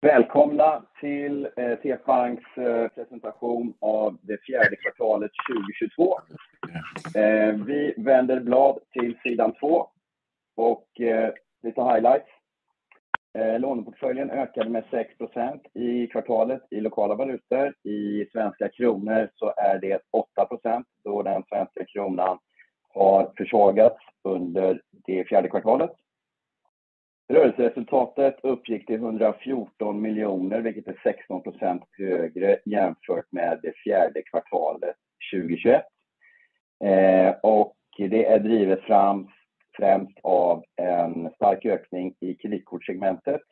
Välkomna till TF Banks presentation av det fjärde kvartalet 2022. Vi vänder blad till sidan 2 och lite highlights. Låneportföljen ökade med 6% i kvartalet i lokala valutor. I svenska kronor så är det 8% då den svenska kronan har försvagats under det fjärde kvartalet. Rörelseresultatet uppgick till 114 miljoner, vilket är 16 procent högre jämfört med det fjärde kvartalet 2021. Eh, det är drivet främst av en stark ökning i kreditkortssegmentet.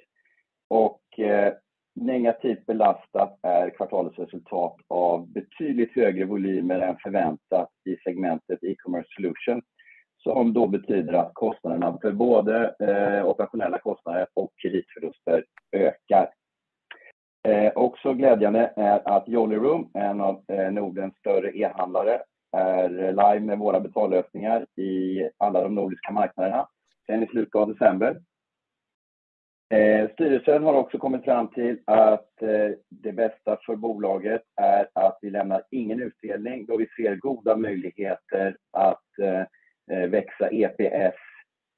Eh, negativt belastat är kvartalets resultat av betydligt högre volymer än förväntat i segmentet E-commerce Solutions, som då betyder att kostnaderna för både eh, operationella kostnader och kreditförluster ökar. Eh, också glädjande är att Jolly Room, en av eh, Nordens större e-handlare, är live med våra betallösningar i alla de nordiska marknaderna sedan i slutet av december. Styrelsen har också kommit fram till att det bästa för bolaget är att vi lämnar ingen utdelning då vi ser goda möjligheter att Eh, växa EPS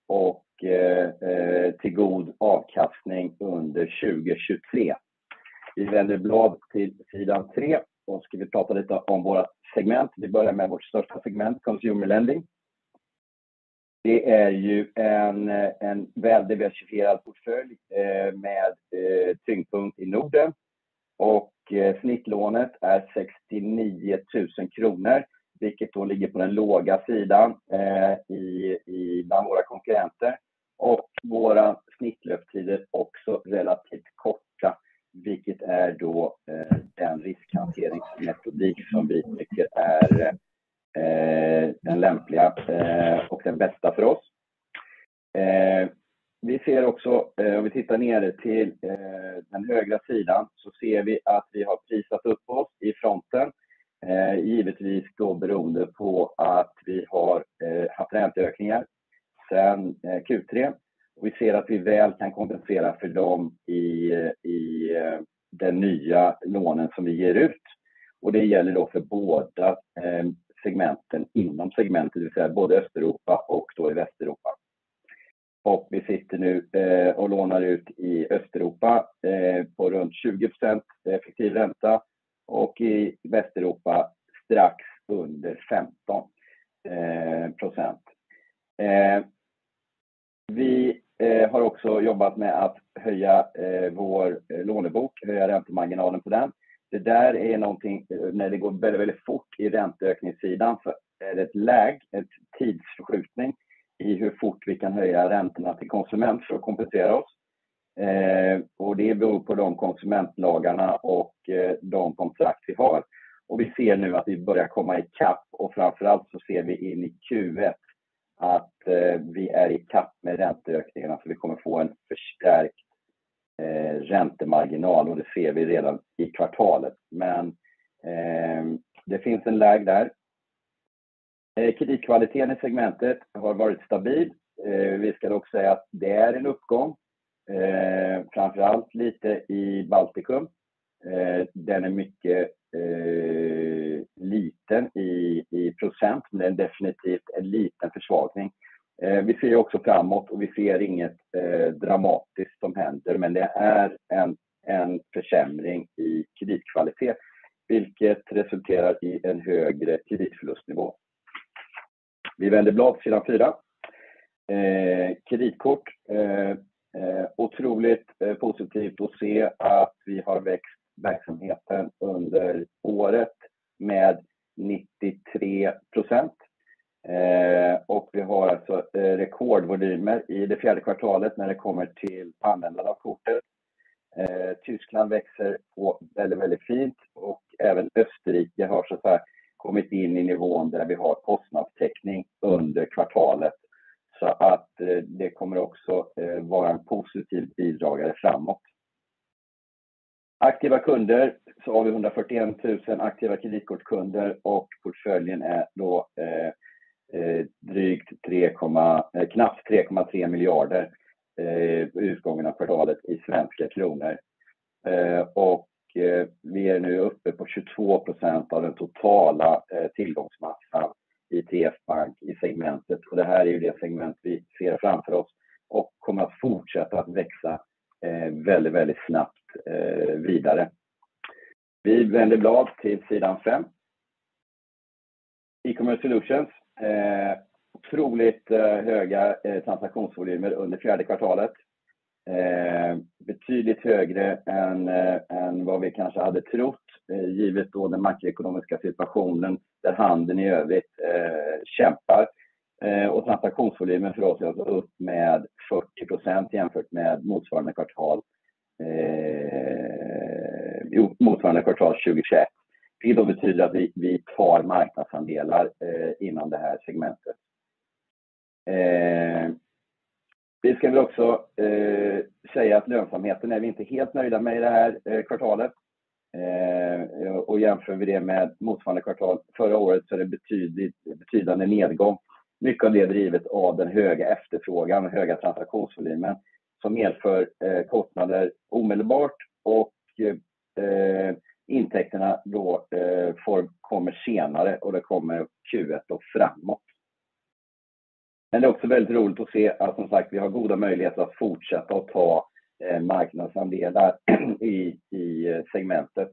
och eh, eh, till god avkastning under 2023. Vi vänder blad till sidan 3 och ska vi prata lite om våra segment. Vi börjar med vårt största segment, Consumer Lending. Det är ju en väldiversifierad portfölj med tyngdpunkt i Norden och snittlånet är 69 000 kronor, vilket då ligger på den låga sidan eh, bland våra konkurrenter. Våra snittlöptider också relativt korta, vilket är då eh, den riskhanteringsmetodik som vi tycker är eh, den lämpliga och den bästa för oss. Vi ser också, om vi tittar nere till den högra sidan, så ser vi att vi har prisat upp oss i fronten. Eh, givetvis då beroende på att vi har eh, haft ränteökningar sedan eh, Q3. Vi ser att vi väl kan kompensera för dem i den nya lånen som vi ger ut. Det gäller då för båda segmenten inom segmentet, det vill säga både Östeuropa och då i Västeuropa. Vi sitter nu och lånar ut i Östeuropa på runt 20% effektiv ränta och i Västeuropa strax under 15%. Eh, eh, vi eh, har också jobbat med att höja vår lånebok, höja räntemarginalen på den. Det där är någonting när det går väldigt fort i ränteökningssidan så är det ett läge, en tidsförskjutning i hur fort vi kan höja räntorna till konsument för att kompensera oss. Eh, det beror på de konsumentlagarna och eh, de kontrakt vi har. Vi ser nu att vi börjar komma i kapp och framför allt så ser vi in i Q1 att eh, vi är i kapp med ränteökningarna. Vi kommer få en förstärkt räntemarginal och det ser vi redan i kvartalet. Men Det finns en lag där. Kreditkvaliteten i segmentet har varit stabil. Vi ska dock säga att det är en uppgång, Eh, framför allt lite i Baltikum. Eh, den är mycket eh, liten i procent, men det är definitivt en liten försvagning. Vi ser också framåt och vi ser inget dramatiskt som händer, men det är en försämring i kreditkvalitet, vilket resulterar i en högre kreditförlustnivå. Vi vänder blad sidan 4. Kreditkort. Otroligt eh, positivt att se att vi har växt verksamheten under året med 93%. Eh, vi har alltså eh, rekordvolymer i det fjärde kvartalet när det kommer till användande av kortet. Tyskland växer på väldigt fint och även Österrike har så att säga kommit in i nivån där vi har kostnadstäckning under kvartalet. Så eh, Det kommer också eh, vara en positiv bidragare framåt. Aktiva kunder så har vi 141 000 aktiva kreditkortskunder och portföljen är då eh, drygt knappt 3.3 miljarder vid utgången av kvartalet i svenska kronor. och vi är nu uppe på 22% av den totala tillgångsmassan ITF Bank i segmentet. Det här är ju det segment vi ser framför oss och kommer att fortsätta att växa eh, väldigt snabbt eh, vidare. Vi vänder blad till sidan 5. E-commerce solutions. Eh, otroligt höga transaktionsvolymer under fjärde kvartalet. Betydligt högre än vad vi kanske hade trott, givet då den makroekonomiska situationen där handeln i övrigt eh, kämpar. Eh, transaktionsvolymen för oss är alltså upp med 40% jämfört med motsvarande kvartal eh, 2021. Det betyder att vi tar marknadsandelar inom det här segmentet. Vi ska väl också säga att lönsamheten är vi inte helt nöjda med i det här kvartalet. Eh, jämför vi det med motsvarande kvartal förra året så är det betydande nedgång. Mycket av det är drivet av den höga efterfrågan och höga transaktionsvolymen som medför eh, kostnader omedelbart och eh, intäkterna då kommer senare och det kommer Q1 och framåt. Det är också väldigt roligt att se att som sagt, vi har goda möjligheter att fortsätta att ta Eh, marknadsandelar i eh, segmentet.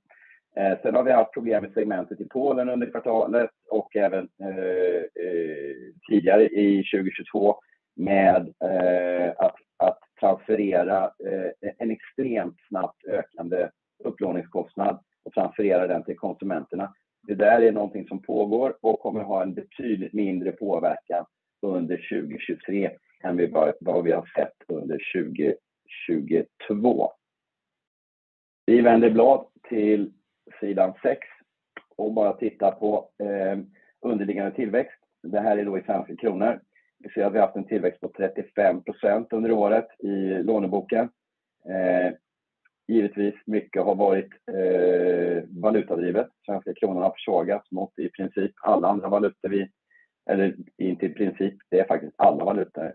Eh, sen Har vi haft problem med segmentet i Polen under kvartalet och även tidigare i 2022 med att transferera en extremt snabbt ökande upplåningskostnad och transferera den till konsumenterna. Det där är någonting som pågår och kommer ha en betydligt mindre påverkan under 2023 än vad vi har sett under 2022. Vi vänder blad till sidan 6 och bara tittar på eh, underliggande tillväxt. Det här är då i svenska kronor. Vi ser att vi har haft en tillväxt på 35% under året i låneboken. Eh, givetvis mycket har varit eh, valutadrivet. Svenska kronan har försvagats mot i princip alla andra valutor. Eller inte i princip, det är faktiskt alla valutor.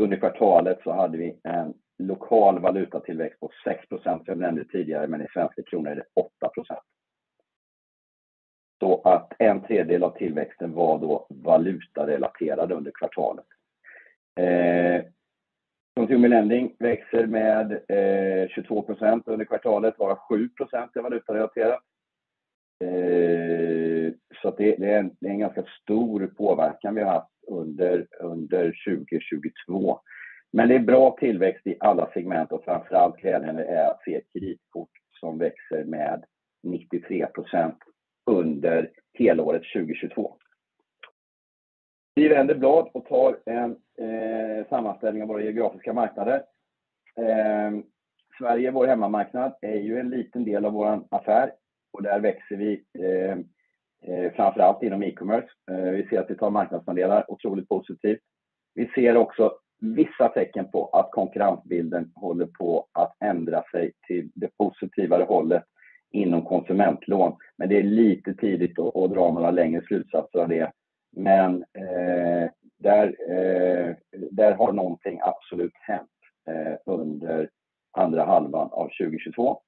Under kvartalet så hade vi en lokal valutatillväxt på 6% som jag nämnde tidigare, men i svenska kronor är det 8%. Att en tredjedel av tillväxten var då valutarelaterad under kvartalet. Eh, Consumer lending växer med eh, 22% under kvartalet, varav 7% är valutarelaterat. Eh, det är en ganska stor påverkan vi har haft under 2022. Men Det är bra tillväxt i alla segment och framför allt glädjande är att se kreditkort som växer med 93% under helåret 2022. Vi vänder blad och tar en eh, sammanställning av våra geografiska marknader. Eh, Sverige, vår hemmamarknad, är ju en liten del av vår affär och där växer vi eh, Eh, framför allt inom e-commerce. Eh, vi ser att vi tar marknadsandelar, otroligt positivt. Vi ser också vissa tecken på att konkurrensbilden håller på att ändra sig till det positivare hållet inom konsumentlån. Men Det är lite tidigt att dra några längre slutsatser av det. Men eh, Där har någonting absolut hänt under andra halvan av 2022.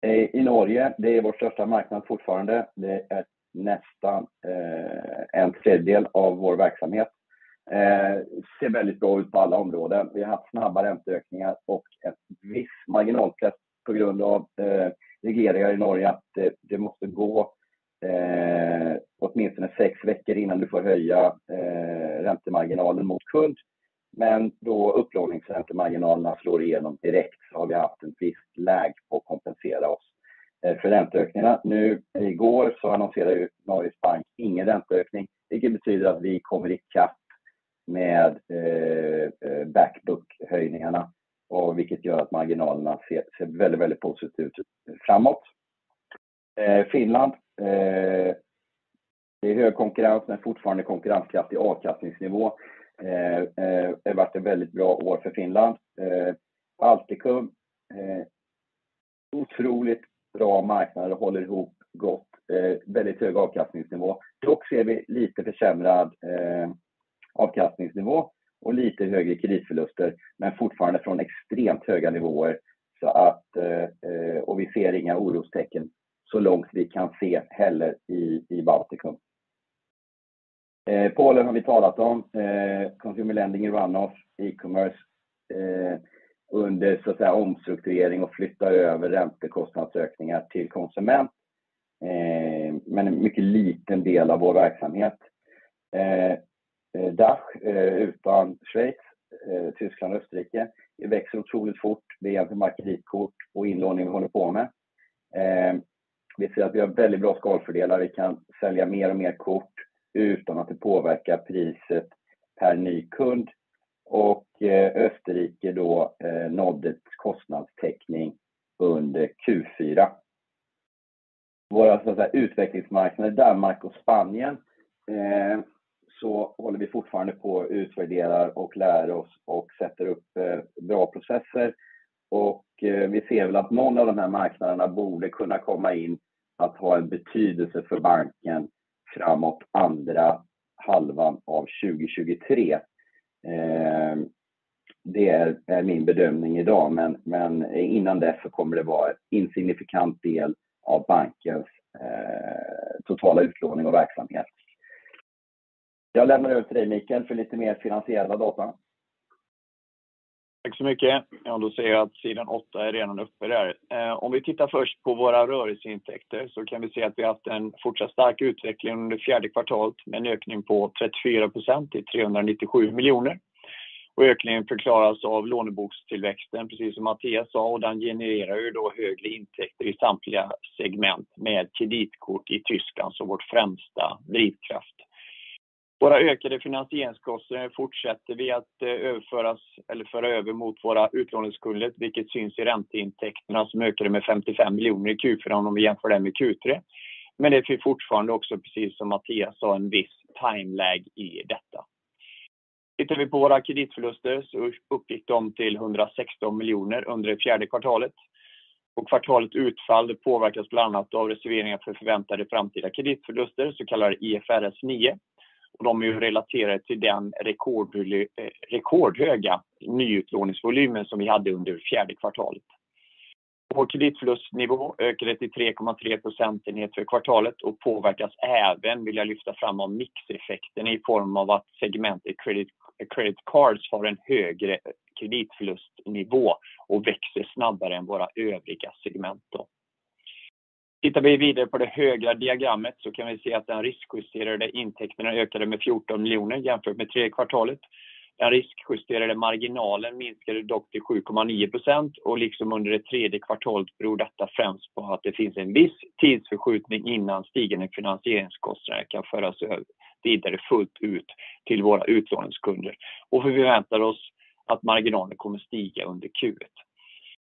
Eh, I Norge, det är vår största marknad fortfarande. Det är nästan eh, en tredjedel av vår verksamhet. Eh, ser väldigt bra ut på alla områden. Vi har haft snabba ränteökningar och en viss marginalpress på grund av regleringar i Norge att det måste gå åtminstone sex veckor innan du får höja räntemarginalen mot kund. Men Då upplåningsräntemarginalerna slår igenom direkt så har vi haft en viss läge på att kompensera oss eh, för ränteökningarna. Nu igår så annonserade ju Norges Bank ingen ränteökning, vilket betyder att vi kommer ikapp med eh, eh, backbook-höjningarna och vilket gör att marginalerna ser väldigt positivt ut framåt. Eh, Finland, det är hög konkurrens men fortfarande konkurrenskraftig avkastningsnivå. Eh, eh, det har varit ett väldigt bra år för Finland. Eh, Baltikum, otroligt bra marknader. håller ihop gott. Väldigt hög avkastningsnivå. Dock ser vi lite försämrad avkastningsnivå och lite högre kreditförluster, men fortfarande från extremt höga nivåer Så att, och vi ser inga orostecken så långt vi kan se heller i Baltikum. Eh, Polen har vi talat om. Eh, consumer lending i runoff, e-commerce eh, under så att säga omstrukturering och flyttar över räntekostnadsökningar till konsument. Men en mycket liten del av vår verksamhet. DACH utan Schweiz, Tyskland och Österrike. Det växer otroligt fort. Det är egentligen kreditkort och inlåning vi håller på med. Vi ser att vi har väldigt bra skalfördelar. Vi kan sälja mer och mer kort utan att det påverkar priset per ny kund. Eh, Österrike då eh, nådde kostnadstäckning under Q4. Våra så att säga utvecklingsmarknader, Danmark och Spanien, eh, så håller vi fortfarande på att utvärdera och lära oss och sätter upp bra processer. Vi ser väl att någon av de här marknaderna borde kunna komma in att ha en betydelse för banken framåt andra halvan av 2023. Ehm, det är min bedömning idag, men, men innan dess så kommer det vara en insignifikant del av bankens eh, totala utlåning och verksamhet. Jag lämnar över till dig Mikael för lite mer finansiella data. Tack så mycket. Då ser jag att sidan 8 är redan uppe där. Eh, om vi tittar först på våra rörelseintäkter så kan vi se att vi haft en fortsatt stark utveckling under fjärde kvartalet med en ökning på 34% till 397 miljoner. Ökningen förklaras av lånebokstillväxten, precis som Mattias sa, och den genererar ju då högre intäkter i samtliga segment med kreditkort i Tyskland som vårt främsta drivkraft. Våra ökade finansieringskostnader fortsätter vi att eh, överföras eller föra över mot våra utlåningsskulder, vilket syns i ränteintäkterna som ökade med 55 miljoner i Q4 om vi jämför det med Q3. Men Det finns fortfarande också, precis som Mattias sa, en viss timelag i detta. Tittar vi på våra kreditförluster så uppgick de till 116 miljoner under det fjärde kvartalet. Kvartalets utfall påverkas bland annat av reserveringar för förväntade framtida kreditförluster, så kallade IFRS 9. De är ju relaterade till den eh, rekordhöga nyutlåningsvolymen som vi hade under fjärde kvartalet. Vår kreditförlustnivå ökade till 3.3 procentenheter för kvartalet och påverkas även, vill jag lyfta fram, av mixeffekten i form av att segmentet credit cards har en högre kreditförlustnivå och växer snabbare än våra övriga segment då. Tittar vi vidare på det högra diagrammet så kan vi se att den riskjusterade intäkterna ökade med 14 miljoner jämfört med tredje kvartalet. Den riskjusterade marginalen minskade dock till 7.9% och liksom under det tredje kvartalet beror detta främst på att det finns en viss tidsförskjutning innan stigande finansieringskostnader kan föras vidare fullt ut till våra utlåningskunder. Vi förväntar oss att marginalen kommer stiga under Q1.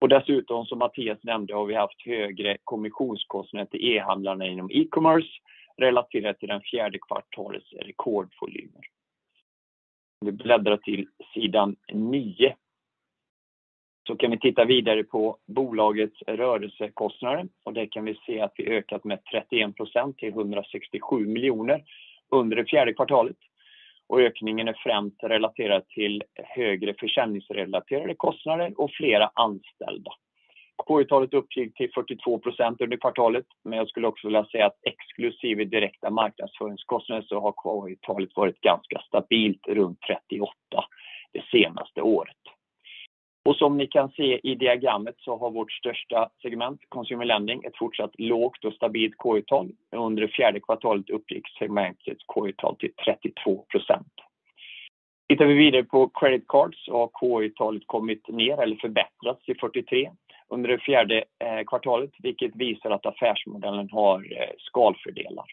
Dessutom, som Mattias nämnde, har vi haft högre kommissionskostnader till e-handlarna inom e-commerce relaterat till den fjärde kvartalets rekordvolymer. Vi bläddrar till sidan 9. Så Kan vi titta vidare på bolagets rörelsekostnader och där kan vi se att vi ökat med 31% till 167 miljoner under det fjärde kvartalet. Ökningen är främst relaterad till högre försäljningsrelaterade kostnader och flera anställda. K/I-talet uppgick till 42% under kvartalet, men jag skulle också vilja säga att exklusive direkta marknadsföringskostnader så har K/I-talet varit ganska stabilt runt 38 det senaste året. Som ni kan se i diagrammet så har vårt största segment, consumer lending, ett fortsatt lågt och stabilt K-tal. Under det fjärde kvartalet uppgick segmentets K-tal till 32 procent. Tittar vi vidare på credit cards så har KU-talet kommit ner eller förbättrats till 43 under det fjärde eh, kvartalet, vilket visar att affärsmodellen har eh, skalfördelar.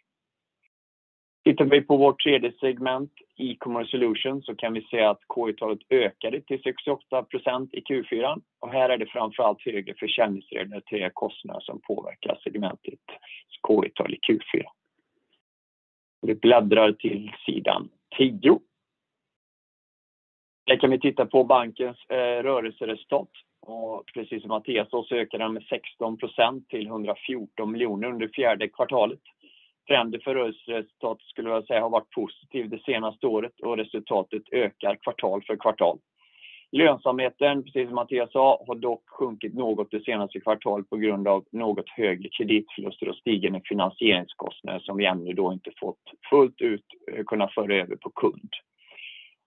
Tittar vi på vårt tredje segment, e-commerce solutions, så kan vi se att KI-talet ökade till 68% i Q4. Här är det framför allt högre försäljningsrelaterade kostnader som påverkar segmentets KI-tal i Q4. Vi bläddrar till sidan 10. Där kan vi titta på bankens eh, rörelseresultat. Precis som Mattias sa så ökade den med 16% till 114 miljoner under fjärde kvartalet. Trenden för rörelseresultatet skulle jag säga har varit positiv det senaste året och resultatet ökar kvartal för kvartal. Lönsamheten, precis som Mattias sa, har dock sjunkit något det senaste kvartalet på grund av något högre kreditförluster och stigande finansieringskostnader som vi ännu då inte fått fullt ut eh, kunna föra över på kund.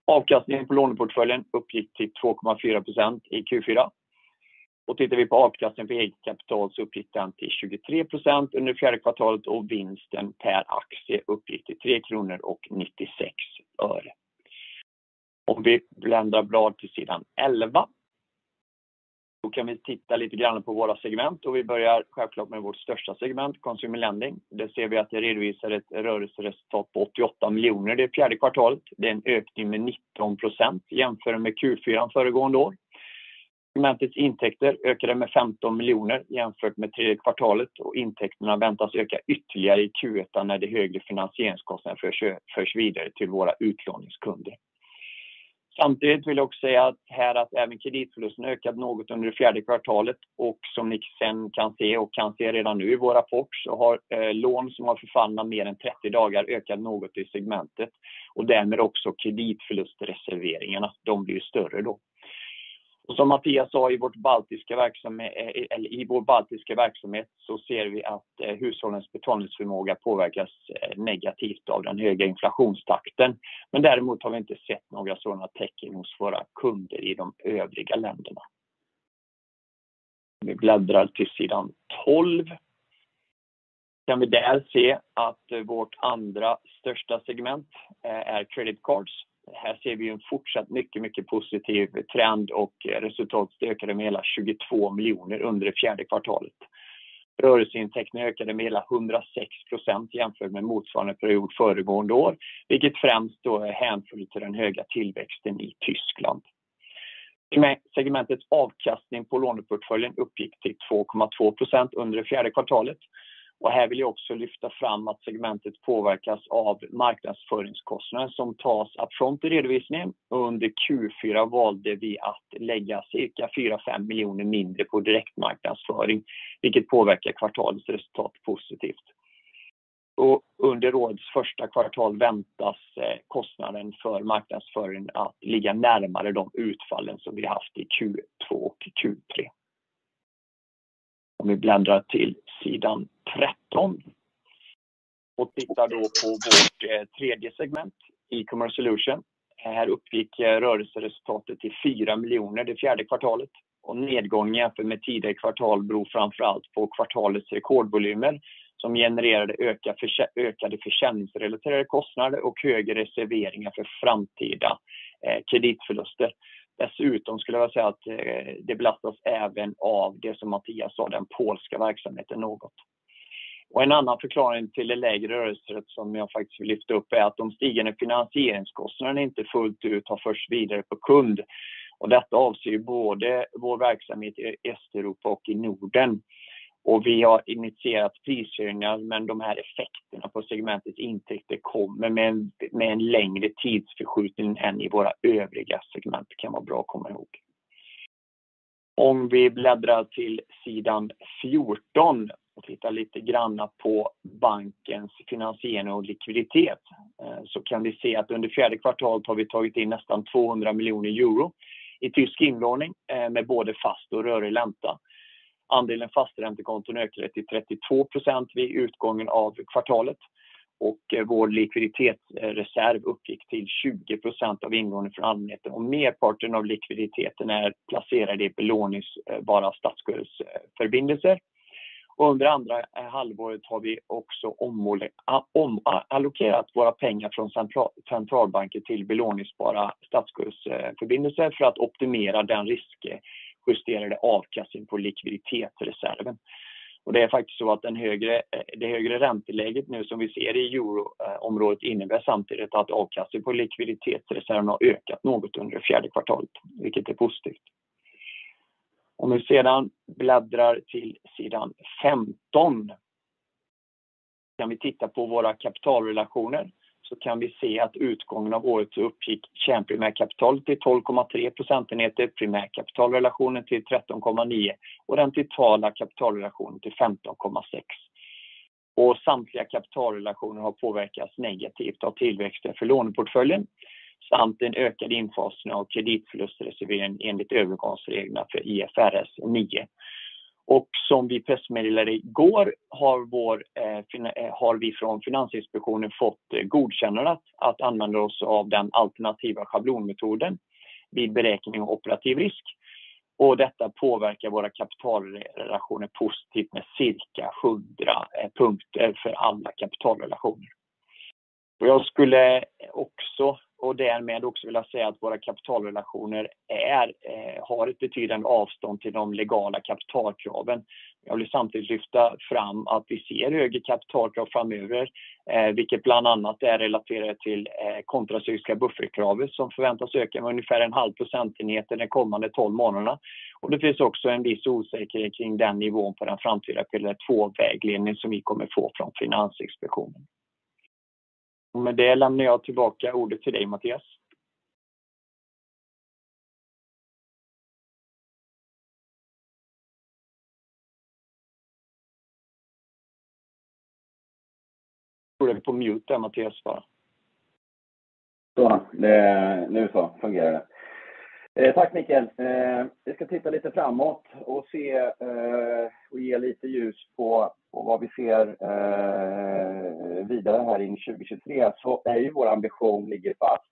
Avkastningen på låneportföljen uppgick till 2.4% i Q4. Tittar vi på avkastningen på eget kapital så uppgick den till 23% under fjärde kvartalet och vinsten per aktie uppgick till 3 kronor. och 96 öre. Om vi bländar blad till sidan 11. Då kan vi titta lite grann på våra segment och vi börjar självklart med vårt största segment, Consumer Lending. Där ser vi att det redovisar ett rörelseresultat på 88 miljoner det fjärde kvartalet. Det är en ökning med 19% jämfört med Q4 föregående år. Segmentets intäkter ökade med 15 miljoner jämfört med tredje kvartalet och intäkterna väntas öka ytterligare i Q1 när de högre finansieringskostnaderna förs vidare till våra utlåningskunder. Samtidigt vill jag också säga att här att även kreditförlusten ökat något under det fjärde kvartalet och som ni sen kan se och kan se redan nu i vår rapport så har eh, lån som har förfallit mer än 30 dagar ökat något i segmentet och därmed också kreditförlustreserveringarna. De blir större då. Som Mattias sa eh, i vår baltiska verksamhet så ser vi att eh, hushållens betalningsförmåga påverkas eh, negativt av den höga inflationstakten. Däremot har vi inte sett några sådana tecken hos våra kunder i de övriga länderna. Vi bläddrar till sidan 12. Kan vi där se att vårt andra största segment är Credit Cards. Här ser vi en fortsatt mycket positiv trend och resultatet ökade med hela 22 miljoner under det fjärde kvartalet. Rörelseintäkterna ökade med hela 106% jämfört med motsvarande period föregående år, vilket främst då är hänförligt till den höga tillväxten i Tyskland. Segmentets avkastning på låneportföljen uppgick till 2.2% under det fjärde kvartalet. Här vill jag också lyfta fram att segmentet påverkas av marknadsföringskostnader som tas upfront i redovisningen. Under Q4 valde vi att lägga cirka 4-5 miljoner mindre på direktmarknadsföring, vilket påverkar kvartalets resultat positivt. Under årets första kvartal väntas eh, kostnaden för marknadsföring att ligga närmare de utfallen som vi haft i Q2 och Q3. Om vi bläddrar till sidan 13 och tittar då på vårt eh, tredje segment, E-commerce Solution. Här uppgick eh, rörelseresultatet till 4 miljoner det fjärde kvartalet och nedgången jämfört med tidigare kvartal beror framför allt på kvartalets rekordvolymer som genererade ökade försäljningsrelaterade kostnader och högre reserveringar för framtida eh, kreditförluster. Dessutom skulle jag säga att eh, det belastas även av det som Mattias sa, den polska verksamheten något. En annan förklaring till det lägre rörelserätt som jag faktiskt vill lyfta upp är att de stigande finansieringskostnaderna inte fullt ut har förts vidare på kund. Detta avser ju både vår verksamhet i Östeuropa och i Norden. Vi har initierat prishöjningar, men de här effekterna på segmentets intäkter kommer med en längre tidsförskjutning än i våra övriga segment. Det kan vara bra att komma ihåg. Om vi bläddrar till sidan 14 och tittar lite grann på bankens finansiering och likviditet, eh, så kan vi se att under fjärde kvartalet har vi tagit in nästan 200 miljoner euro i tysk inlåning eh, med både fast och rörlig ränta. Andelen fasträntekonton ökade till 32% vid utgången av kvartalet och eh, vår likviditetsreserv uppgick till 20% av ingången från allmänheten. Merparten av likviditeten är placerad i belåningsbara statsskuldsförbindelser. Under andra eh, halvåret har vi också omallokerat våra pengar från centralbanken till belåningsbara statsskuldsförbindelser för att optimera den eh, justerade avkastning på likviditetsreserven. Det är faktiskt så att eh, det högre ränteläget nu som vi ser i euroområdet eh, innebär samtidigt att avkastningen på likviditetsreserven har ökat något under det fjärde kvartalet, vilket är positivt. Om vi sedan bläddrar till sidan 15 kan vi titta på våra kapitalrelationer så Kan vi se att utgången av året uppgick kärnprimärkapitalet till 12.3 procentenheter, primärkapitalrelationen till 13.9 och den totala kapitalrelationen till 15.6. Samtliga kapitalrelationer har påverkats negativt av tillväxten för låneportföljen. samt en ökad infasning av kreditförlustreservering enligt övergångsreglerna för IFRS 9. Som vi pressmeddelade igår har eh, eh, vi från Finansinspektionen fått eh, godkännande att använda oss av den alternativa schablonmetoden vid beräkning av operativ risk. Detta påverkar våra kapitalrelationer positivt med cirka 100 punkter för alla kapitalrelationer. Jag skulle också och därmed också vilja säga att våra kapitalrelationer eh, har ett betydande avstånd till de legala kapitalkraven. Jag vill samtidigt lyfta fram att vi ser högre kapitalkrav framöver, eh, vilket bland annat är relaterat till eh, kontracykliska buffertkravet som förväntas öka med ungefär en halv procentenhet de kommande 12 månaderna. Det finns också en viss osäkerhet kring den nivån på den framtida Pillar 2-vägledning som vi kommer få från Finansinspektionen. Med det lämnar jag tillbaka ordet till dig, Mattias. Du på mute där, Mattias bara. Nu så fungerar det. Eh, tack Mikael. Eh, vi ska titta lite framåt och se eh, och ge lite ljus på vad vi ser eh, vidare här in i 2023. Är ju vår ambition ligger fast.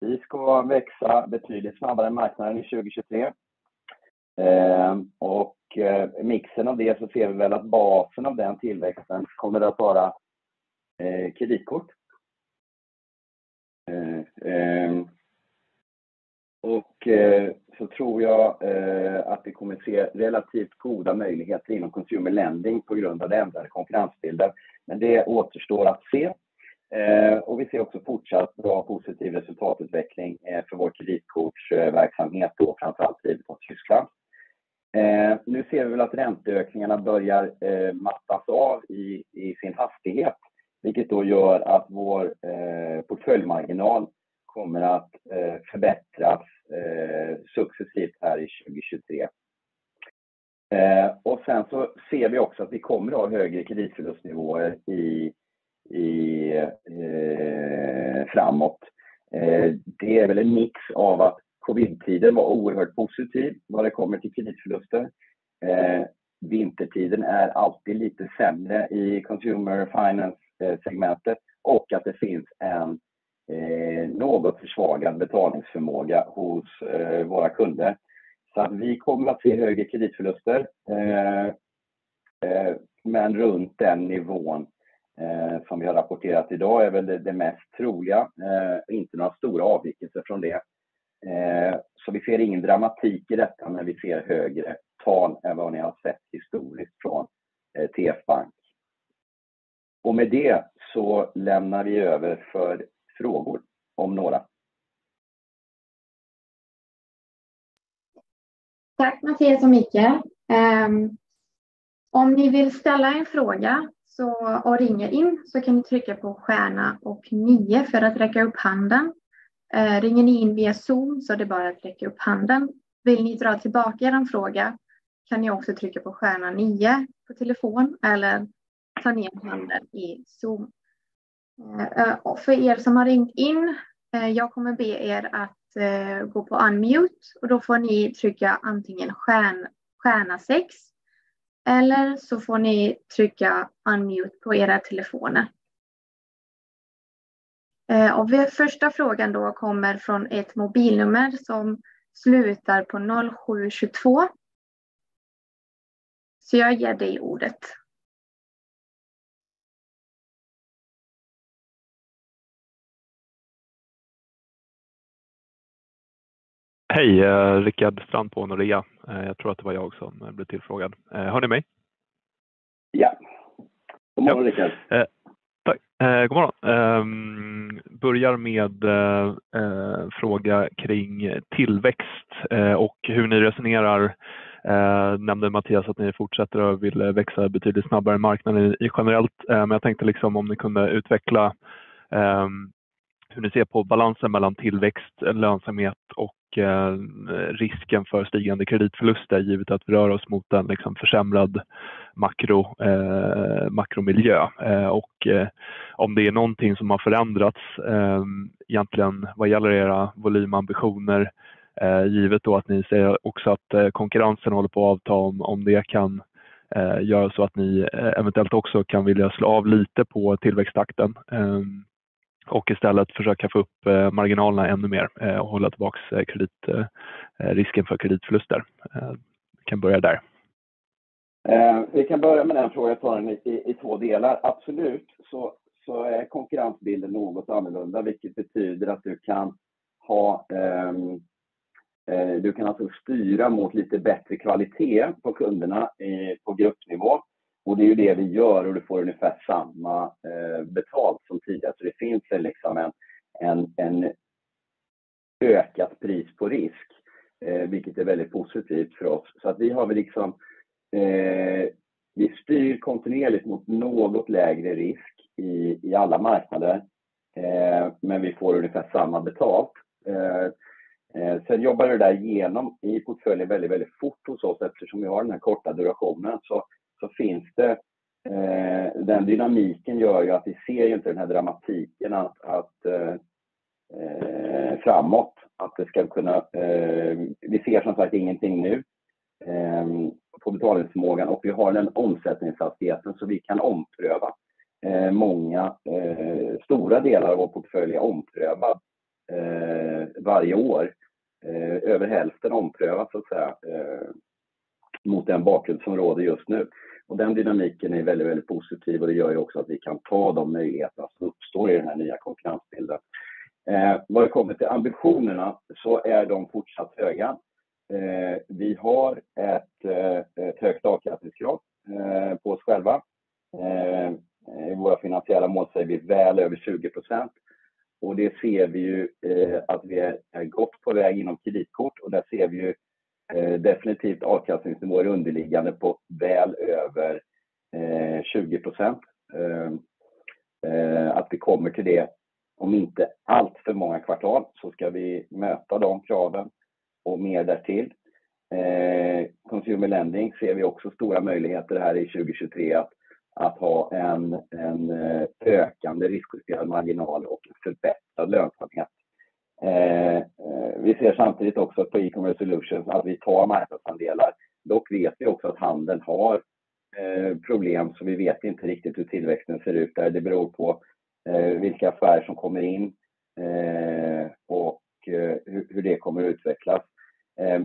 Vi ska växa betydligt snabbare än marknaden i 2023. Ehm, eh, mixen av det så ser vi väl att basen av den tillväxten kommer att vara eh, kreditkort. Ehm, så tror jag eh, att vi kommer se relativt goda möjligheter inom consumer lending på grund av den ändrade konkurrensbilden. Men Det återstår att se. Eh, vi ser också fortsatt bra positiv resultatutveckling eh, för vår kreditkortsverksamhet då framför allt drivet av Tyskland. Nu ser vi väl att ränteökningarna börjar mattas av i sin hastighet, vilket då gör att vår portföljmarginal kommer att eh, förbättras eh, successivt här i 2023. Eh, sen så ser vi också att vi kommer att ha högre kreditförlustnivåer framåt. Det är väl en mix av att COVID-tiden var oerhört positiv vad det kommer till kreditförluster. Vintertiden är alltid lite sämre i consumer finance-segmentet och att det finns en Eh, något försvagad betalningsförmåga hos eh, våra kunder. Vi kommer att se högre kreditförluster, eh, men runt den nivån som vi har rapporterat idag är väl det mest troliga. Inte några stora avvikelser från det. Vi ser ingen dramatik i detta, men vi ser högre tal än vad ni har sett historiskt från TF Bank. Med det så lämnar vi över för frågor om några. Tack Mattias och Mikael. Ehm, om ni vill ställa en fråga och ringer in så kan ni trycka på stjärna och 9 för att räcka upp handen. Eh, ringer ni in via Zoom så är det bara att räcka upp handen. Vill ni dra tillbaka er fråga kan ni också trycka på stjärna 9 på telefon eller ta ner handen i Zoom. Eh, eh, för er som har ringt in, eh, jag kommer be er att gå på unmute och då får ni trycka antingen stjärna 6 eller så får ni trycka unmute på era telefoner. Första frågan då kommer från ett mobilnummer som slutar på 0722. Så Jag ger dig ordet. Hej, Rickard Strand på Nordea. Jag tror att det var jag som blev tillfrågad. Hör ni mig? Ja. God morgon Rickard. Tack. God morgon. Börjar med fråga kring tillväxt och hur ni resonerar. Nämnde Mattias att ni fortsätter och vill växa betydligt snabbare än marknaden generellt. Jag tänkte liksom om ni kunde utveckla hur ni ser på balansen mellan tillväxt, lönsamhet och eh, risken för stigande kreditförluster givet att vi rör oss mot en liksom försämrad makro, eh, makromiljö. Eh, och om det är någonting som har förändrats egentligen vad gäller era volymambitioner givet då att ni säger också att konkurrensen håller på att avta om det kan göra så att ni eventuellt också kan vilja slå av lite på tillväxttakten och istället försöka få upp eh, marginalerna ännu mer eh, och hålla tillbaka eh, risken för kreditförluster. Vi kan börja där. Vi kan börja med den frågan. Jag tar den i två delar. Absolut, så är konkurrensbilden något annorlunda, vilket betyder att du kan ha, ehm, du kan alltså styra mot lite bättre kvalitet på kunderna på gruppnivå. Det är ju det vi gör och du får ungefär samma eh, betalt som tidigare. Det finns liksom en ökat pris på risk, eh, vilket är väldigt positivt för oss. Vi har väl liksom, eh, vi styr kontinuerligt mot något lägre risk i alla marknader, men vi får ungefär samma betalt. Sen jobbar det där igenom i portföljen väldigt fort hos oss eftersom vi har den här korta durationen så Finns det, eh, den dynamiken gör ju att vi ser inte den här dramatiken att eh, framåt, att det ska kunna, eh, vi ser som sagt ingenting nu på betalningsförmågan och vi har den omsättningshastigheten så vi kan ompröva. Många stora delar av vår portfölj är omprövad varje år. Över hälften omprövas så att säga mot den bakgrund som råder just nu. Den dynamiken är väldigt positiv och det gör ju också att vi kan ta de möjligheter som uppstår i den här nya konkurrensbilden. Eh, vad det kommer till ambitionerna så är de fortsatt höga. Eh, vi har ett eh, högt avkastningskrav på oss själva. I våra finansiella mål säger vi väl över 20% och det ser vi ju att vi är gott på väg inom kreditkort och där ser vi ju Eh, definitivt avkastningsnivåer underliggande på väl över eh, 20%. Ehm, eh, att vi kommer till det om inte alltför många kvartal så ska vi möta de kraven och mer därtill. Consumer lending ser vi också stora möjligheter här i 2023 att ha en ökande riskjusterad marginal och förbättrad lönsamhet. Eh, eh, vi ser samtidigt också på e-commerce solutions att vi tar marknadsandelar. Dock vet vi också att handeln har eh, problem, så vi vet inte riktigt hur tillväxten ser ut där. Det beror på vilka affärer som kommer in och hur det kommer att utvecklas.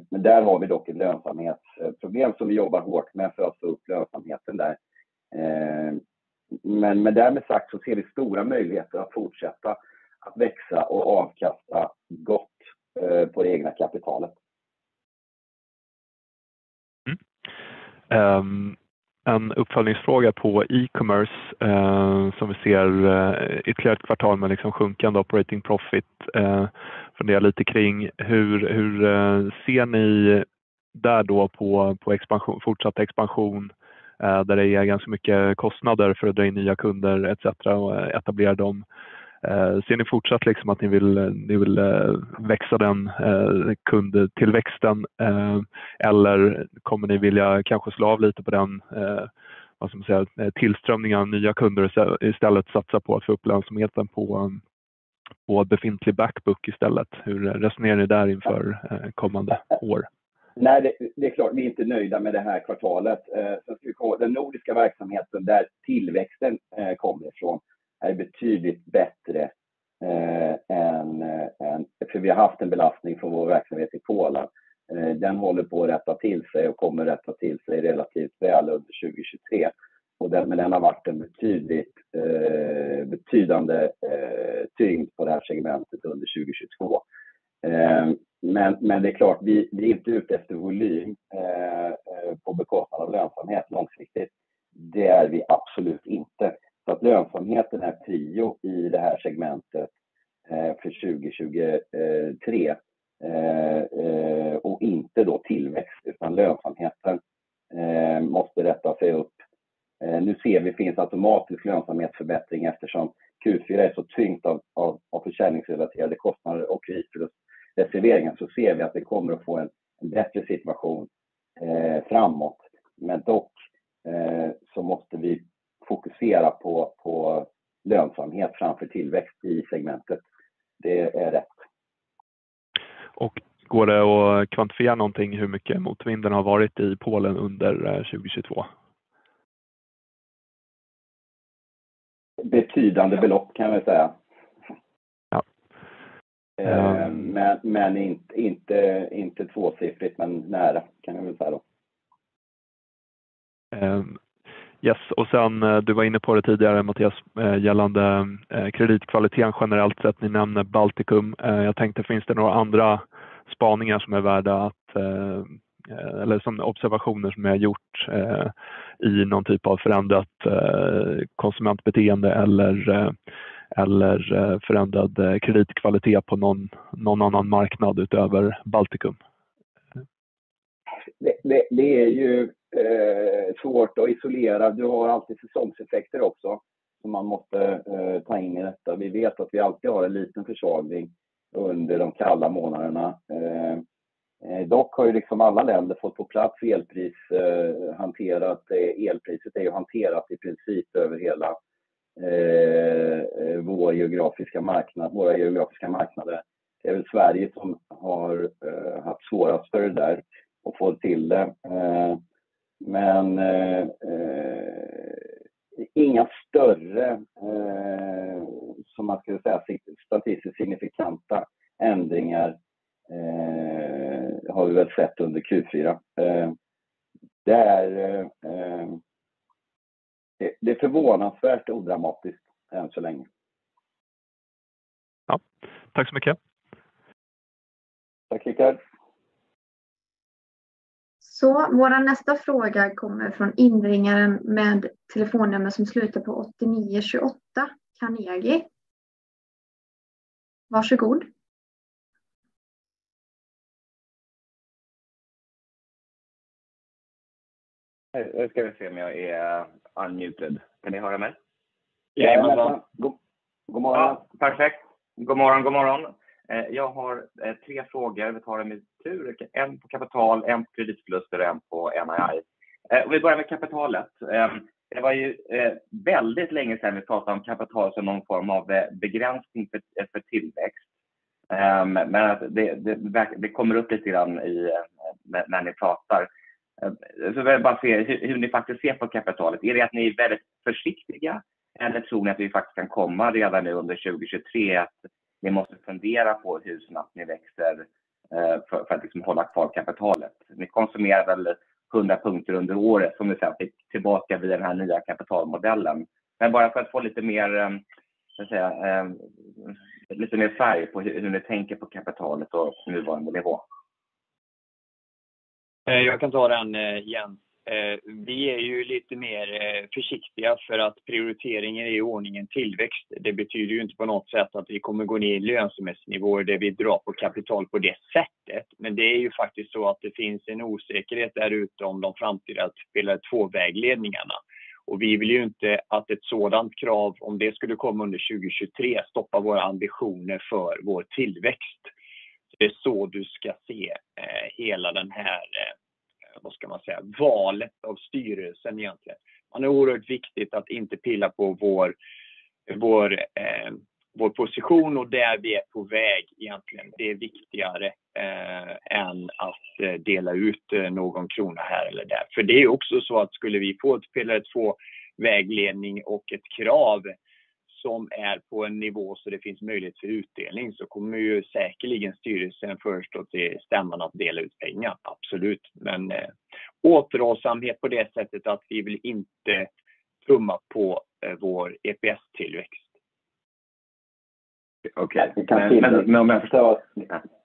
Där har vi dock ett lönsamhetsproblem som vi jobbar hårt med för att få upp lönsamheten där. Med därmed sagt så ser vi stora möjligheter att fortsätta att växa och avkasta gott eh, på det egna kapitalet. Mm. Ehm, en uppföljningsfråga på e-commerce eh, som vi ser eh, ytterligare ett kvartal med liksom sjunkande operating profit. Funderar lite kring hur ser ni där då på expansion, fortsatt expansion, där det är ganska mycket kostnader för att dra in nya kunder etc. och etablera dem. Eh, ser ni fortsatt liksom att ni vill eh, eh, växa den kundtillväxten? Eller kommer ni vilja kanske slå av lite på den, vad ska man säga, tillströmningen av nya kunder och istället satsa på att få upp lönsamheten på befintlig backbook istället? Hur resonerar ni där inför kommande år? Nej, Det är klart, vi är inte nöjda med det här kvartalet. Den nordiska verksamheten där tillväxten kommer ifrån är betydligt bättre eh, eh, än, för vi har haft en belastning från vår verksamhet i Polen. Eh, den håller på att rätta till sig och kommer rätta till sig relativt väl under 2023. Den har varit en betydligt betydande tyngd på det här segmentet under 2022. Men Det är klart, vi är inte ute efter volym på bekostnad av lönsamhet långsiktigt. Det är vi absolut inte. Lönsamheten är prio i det här segmentet eh, för 2023 eh, eh, och inte då tillväxt, utan lönsamheten måste rätta sig upp. Nu ser vi finns automatisk lönsamhetsförbättring eftersom Q4 är så tyngt av försäljningsrelaterade kostnader och kreditförlustreserveringar. så ser vi att vi kommer att få en bättre situation framåt. Men dock så måste vi fokusera på lönsamhet framför tillväxt i segmentet. Det är rätt. Går det att kvantifiera någonting hur mycket motvinden har varit i Polen under 2022? Betydande belopp kan jag säga. Ja. Inte tvåsiffrigt, men nära kan jag väl säga då. Yes. och Sen eh, du var inne på det tidigare Mattias, eh, gällande eh, kreditkvaliteten generellt sett. Ni nämner Baltikum. Jag tänkte finns det några andra spaningar som är värda att eller som observationer som ni har gjort i någon typ av förändrat konsumentbeteende eller förändrad kreditkvalitet på någon annan marknad utöver Baltikum? Det är ju Eh, svårt att isolera. Du har alltid säsongseffekter också som man måste eh, ta in i detta. Vi vet att vi alltid har en liten försvagning under de kalla månaderna. Eh, dock har ju liksom alla länder fått på plats elpris hanterat. Elpriset är ju hanterat i princip över hela vår geografiska marknad, våra geografiska marknader. Det är väl Sverige som har haft svårast för det där och få till det. Inga större, som man skulle säga, statistiskt signifikanta ändringar har vi väl sett under Q4. Det är förvånansvärt odramatiskt än så länge. Ja, tack så mycket. Tack Rickard. Vår nästa fråga kommer från inringaren med telefonnummer som slutar på 8928, Carnegie. Varsågod. Nu ska vi se om jag är unmuted. Kan ni höra mig? Jajamensan. God morgon. Perfekt. God morgon, god morgon. Eh, jag har eh, tre frågor. Vi tar dem i tur. En på kapital, en på kreditförluster och en på NII. Eh, vi börjar med kapitalet. Ehm, det var ju väldigt länge sedan vi pratade om kapital som någon form av begränsning för tillväxt. Ehm, men Det kommer upp lite grann i när ni pratar. Ehm, vill jag bara se hur ni faktiskt ser på kapitalet. Är det att ni är väldigt försiktiga eller tror ni att vi faktiskt kan komma redan nu under 2023 att ni måste fundera på hur snabbt ni växer eh, för att liksom hålla kvar kapitalet? Ni konsumerar väl 100 punkter under året som ni sen fick tillbaka via den här nya kapitalmodellen. Men Bara för att få lite mer, eh, så att säga, eh, lite mer färg på hur ni tänker på kapitalet och nuvarande nivå. Jag kan ta den Jens. Eh, vi är ju lite mer eh, försiktiga för att prioriteringen är i ordningen tillväxt. Det betyder ju inte på något sätt att vi kommer gå ner i lönsamhetsnivåer där vi drar på kapital på det sättet. Men Det är ju faktiskt så att det finns en osäkerhet där ute om de framtida spelare 2-vägledningarna. Vi vill ju inte att ett sådant krav, om det skulle komma under 2023, stoppar våra ambitioner för vår tillväxt. Det är så du ska se eh, hela den här, vad ska man säga, valet av styrelsen egentligen. Det är oerhört viktigt att inte pilla på eh, vår position och där vi är på väg egentligen. Det är viktigare eh, än att eh, dela ut någon krona här eller där. För Det är också så att skulle vi få ett Pillar 2-vägledning och ett krav som är på en nivå så det finns möjlighet för utdelning, så kommer ju säkerligen styrelsen föreslå till stämman att dela ut pengar. Absolut. Återhållsamhet på det sättet att vi vill inte tumma på vår EPS-tillväxt. Okej.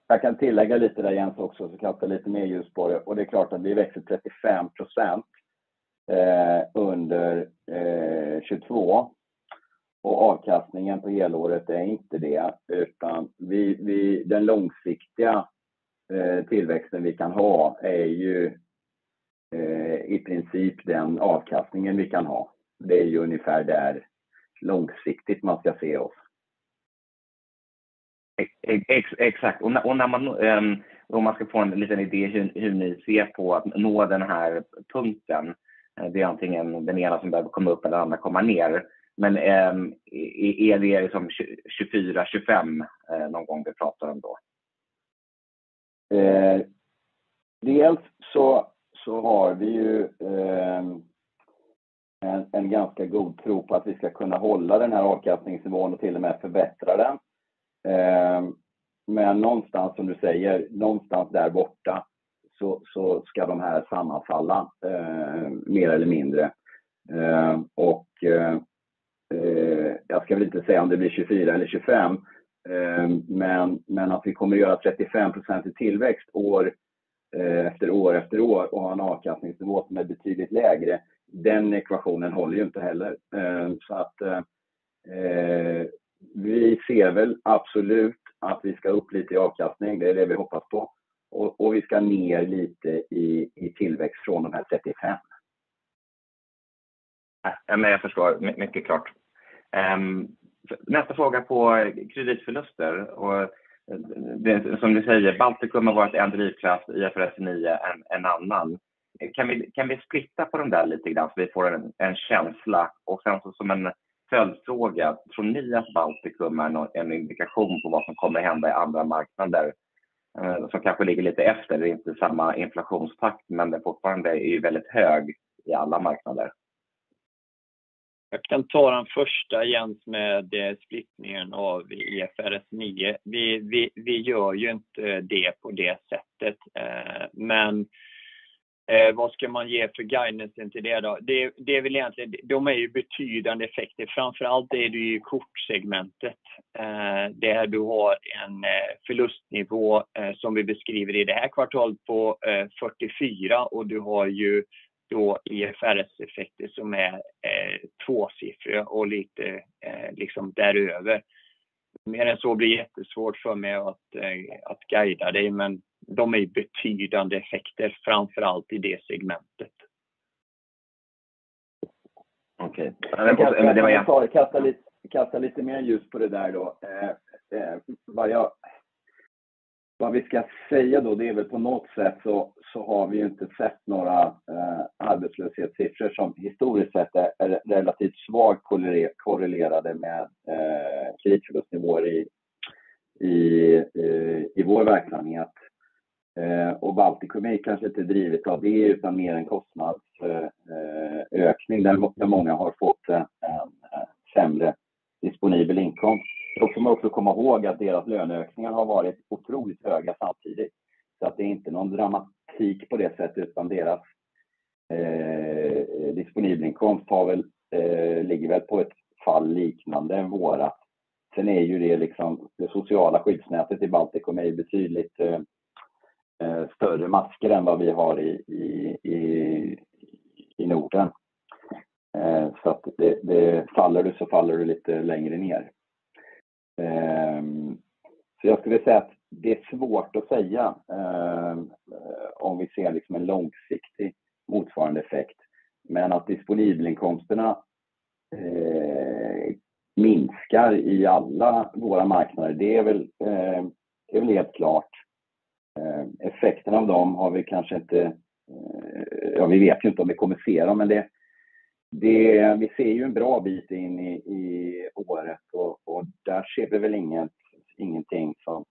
Jag kan tillägga lite där Jens också, så kastar lite mer ljus på det. Det är klart att vi växer 35% under 2022 och avkastningen på helåret är inte det, utan den långsiktiga eh, tillväxten vi kan ha är ju eh, i princip den avkastningen vi kan ha. Det är ju ungefär där långsiktigt man ska se oss. Ex, exakt. Och, när, och när man, um, om man ska få en liten idé hur, hur ni ser på att nå den här punkten. Eh, det är antingen den ena som behöver komma upp eller den andra komma ner. Men eh, är det liksom 24, 25 eh, någon gång vi pratar om då? Eh, dels så, så har vi ju eh, en, en, ganska god tro på att vi ska kunna hålla den här avkastningsnivån och till och med förbättra den. Eh, men någonstans som du säger, någonstans där borta så, så ska de här sammanfalla eh, mer eller mindre. Eh, och eh, jag ska väl inte säga om det blir 24 eller 25, eh, men, men att vi kommer att göra 35% i tillväxt år eh, efter år efter år och ha en avkastningsnivå som är betydligt lägre. Den ekvationen håller ju inte heller. Eh, så att vi ser väl absolut att vi ska upp lite i avkastning, det är det vi hoppas på. Och, och vi ska ner lite i, i tillväxt från de här 35. Men jag förstår, mycket klart. Ehm, nästa fråga på kreditförluster. Och det, som du säger, Baltikum har varit en drivkraft, IFRS 9 en, en annan. Kan vi, kan vi splitta på de där lite grann så vi får en, en känsla? Och sen så som en följdfråga, tror ni att Baltikum är en indikation på vad som kommer hända i andra marknader eh, som kanske ligger lite efter, det är inte samma inflationstakt men den fortfarande är ju väldigt hög i alla marknader? Jag kan ta den första Jens med eh, splittningen av IFRS 9. Vi, vi, vi gör ju inte det på det sättet. Eh, men Eh, vad ska man ge för guidance till det då? Det, det är väl egentligen, de är ju betydande effekter. Framförallt är det ju kortsegmentet. Eh, där du har en eh, förlustnivå eh, som vi beskriver i det här kvartalet på eh, 44 och du har ju då IFRS-effekter som är eh, tvåsiffriga och lite eh, liksom däröver. Mer än så blir jättesvårt för mig att, eh, att guida dig men de är betydande effekter, framför allt i det segmentet. Okej. Okay. Jag kan kasta, lite, kasta lite mer ljus på det där då. Eh, eh, vad, jag, vad vi ska säga då, det är väl på något sätt så, så har vi ju inte sett några eh, arbetslöshetssiffror som historiskt sett är, är relativt svagt korrelerade med eh, kreditförlustnivåer i, i, i, i vår verksamhet. Eh, och Baltikum är kanske inte drivet av det utan mer en kostnadsökning eh, eh, där, där många har fått en, en sämre disponibel inkomst. Då får man också komma ihåg att deras löneökningar har varit otroligt höga samtidigt. Så att det är inte någon dramatik på det sättet utan deras eh, disponibelinkomst har väl, eh, ligger väl på ett fall liknande vårat. Sen är ju det liksom, det sociala skyddsnätet i Baltikum är ju betydligt eh, Eh, större masker än vad vi har i, i, i, i Norden. Eh, så att det, det, faller du så faller du lite längre ner. Ehm, så jag skulle säga att det är svårt att säga ehm, eh, om vi ser liksom en långsiktig motsvarande effekt. Men att disponibelinkomsterna eh, minskar i alla våra marknader, det är väl, ehm, det är väl helt klart. Effekten av dem har vi kanske inte, eh, ja vi vet ju inte om vi kommer se dem, men det, det, vi ser ju en bra bit in i, i året och, och där ser vi väl inget, ingenting som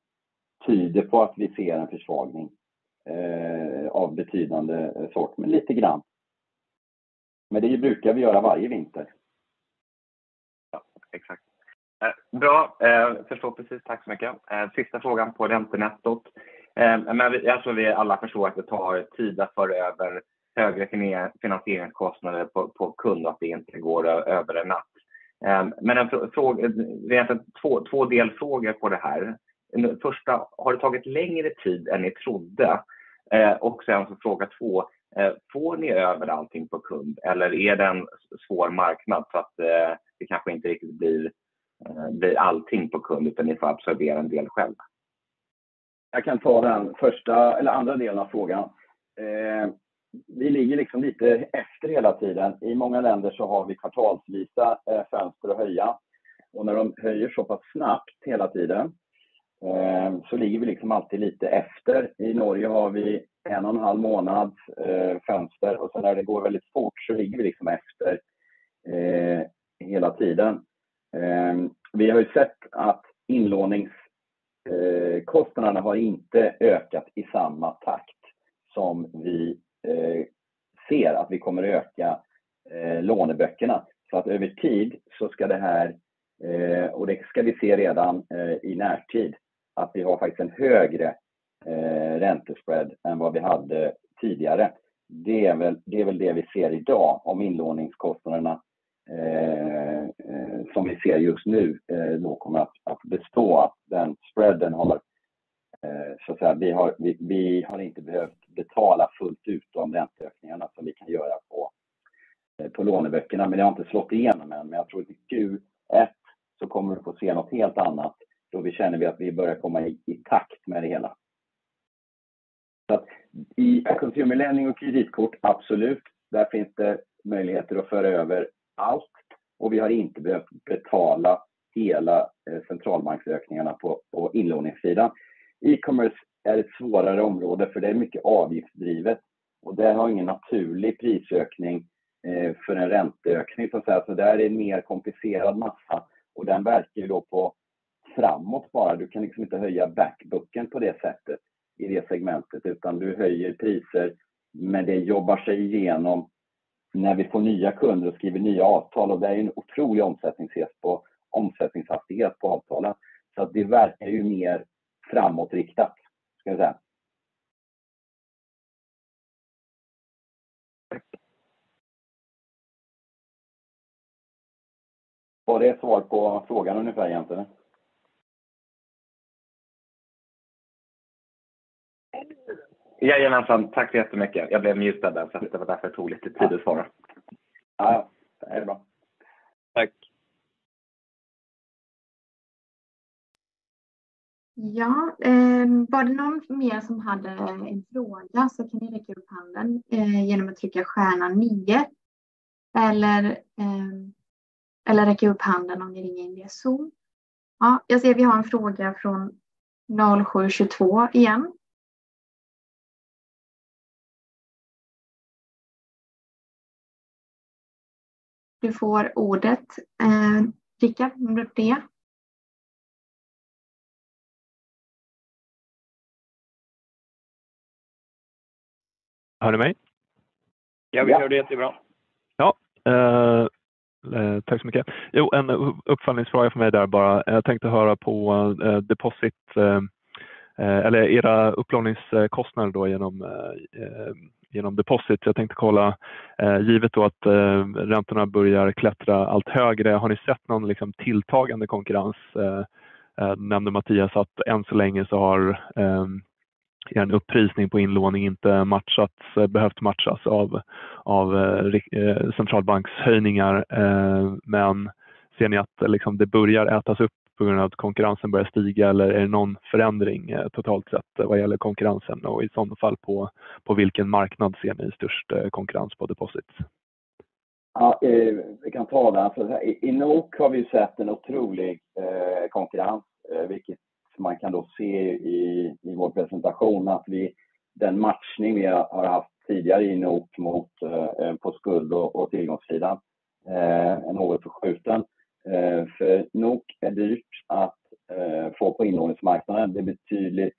tyder på att vi ser en försvagning eh, av betydande sort, men lite grann. Men det brukar vi göra varje vinter. Ja, exakt. Eh, bra, eh, förstår precis. Tack så mycket. Eh, sista frågan på räntenettot. Eh, men jag tror vi alla förstår att det tar tid att föra över högre finansieringskostnader på, på kund och att det inte går över en natt. Ehm, men en fråga, det är två, två delfrågor på det här. Första, har det tagit längre tid än ni trodde? Ehm, och sen så fråga två, ehm, får ni över allting på kund eller är det en svår marknad så att eh, det kanske inte riktigt blir, eh, blir allting på kund utan ni får absorbera en del själva? Jag kan ta den första eller andra delen av frågan. Eh, vi ligger liksom lite efter hela tiden. I många länder så har vi kvartalsvisa eh, fönster att höja. Och när de höjer så pass snabbt hela tiden eh, så ligger vi liksom alltid lite efter. I Norge har vi en och en halv månads eh, fönster och sen när det går väldigt fort så ligger vi liksom efter eh, hela tiden. Vi har ju sett att inlåningskostnaderna har inte ökat i samma takt som vi Eh, ser att vi kommer öka eh, låneböckerna. Så att över tid så ska det här, eh, och det ska vi se redan i närtid, att vi har faktiskt en högre räntespread än vad vi hade tidigare. Det är väl det vi ser idag om inlåningskostnaderna som vi ser just nu då kommer att bestå. Att den spreaden har, så att säga, vi har inte behövt betala fullt ut de ränteökningarna som vi kan göra på eh, låneböckerna. Men det har inte slagit igenom än. Men jag tror att i Q1 så kommer vi få se något helt annat då vi känner att vi börjar komma i takt med det hela. Så att i consumer lending och kreditkort, absolut, där finns det möjligheter att föra över allt och vi har inte behövt betala hela eh, centralbanksökningarna på inlåningssidan. E-commerce är ett svårare område för det är mycket avgiftsdrivet och det har ingen naturlig prisökning eh, för en ränteökning så att säga. Så där är en mer komplicerad massa och den verkar ju då på framåt bara. Du kan liksom inte höja backbooken på det sättet i det segmentet utan du höjer priser men det jobbar sig igenom när vi får nya kunder och skriver nya avtal och det är en otrolig omsättningshastighet på avtalen. Så att det verkar ju mer framåtriktat, ska jag säga. Var det svar på frågan ungefär egentligen? Jajamensan, tack så jättemycket. Jag blev mutad där så det var därför det tog lite tid att svara. Ja, det är bra. Tack. Ja, eh, var det någon mer som hade en fråga så kan ni räcka upp handen eh, genom att trycka stjärna 9 eh, eller räcka upp handen om ni ringer in via Zoom. Ja, jag ser vi har en fråga från 0722 igen. Du får ordet, Rickard, om du det. Hör du mig? Ja, vi hör dig jättebra. Ja, tack så mycket. Jo, en uppföljningsfråga för mig där bara. Jag tänkte höra på deposit, eller era upplåningskostnader då genom deposit. Jag tänkte kolla, givet då att räntorna börjar klättra allt högre, har ni sett någon tilltagande konkurrens? Nämnde Mattias att än så länge så har en upprisning på inlåning inte matchats, eh, behövt matchas av eh, eh, centralbankshöjningar. Men ser ni att liksom det börjar ätas upp på grund av att konkurrensen börjar stiga eller är det någon förändring totalt sett vad gäller konkurrensen och i sådana fall på vilken marknad ser ni störst konkurrens på deposits? Ja, vi kan ta den. Alltså, I NOK har vi sett en otrolig konkurrens, vilket man kan då se i vår presentation att den matchning vi har haft tidigare i NOK mot eh, på skuld- och tillgångssidan eh, är något förskjuten. Eh, för NOK är dyrt att få på inlåningsmarknaden. Det är betydligt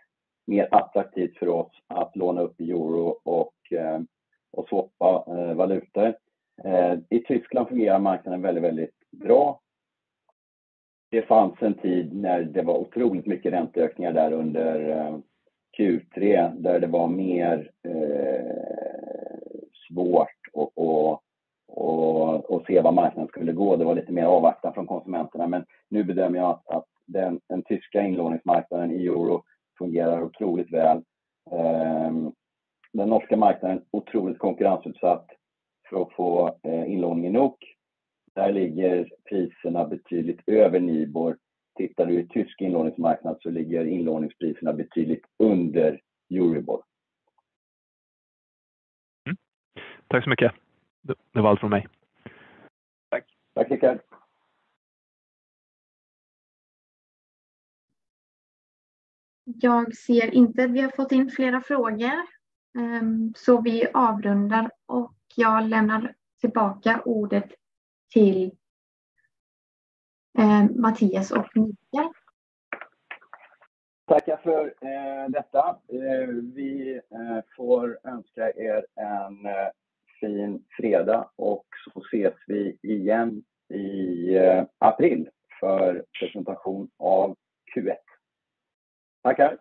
mer attraktivt för oss att låna upp i euro och swappa valutor. I Tyskland fungerar marknaden väldigt, väldigt bra. Det fanns en tid när det var otroligt mycket ränteökningar där under eh, Q3 där det var mer eh, svårt att se var marknaden skulle gå. Det var lite mer avvaktan från konsumenterna. Men nu bedömer jag att den tyska inlåningsmarknaden i euro fungerar otroligt väl. Ehm, den norska marknaden är otroligt konkurrensutsatt för att få eh, inlåning i NOK. Där ligger priserna betydligt över Nibor. Tittar du i tysk inlåningsmarknad så ligger inlåningspriserna betydligt under Euribor. Tack så mycket. Det var allt från mig. Tack. Tack, Rickard. jag ser inte att vi har fått in flera frågor. Ehm, så vi avrundar och jag lämnar tillbaka ordet till eh, Mattias och Mikael. Tackar för eh, detta. Eh, vi eh, får önska er en eh, fin fredag och så ses vi igen i eh, april för presentation av Q1. Tackar!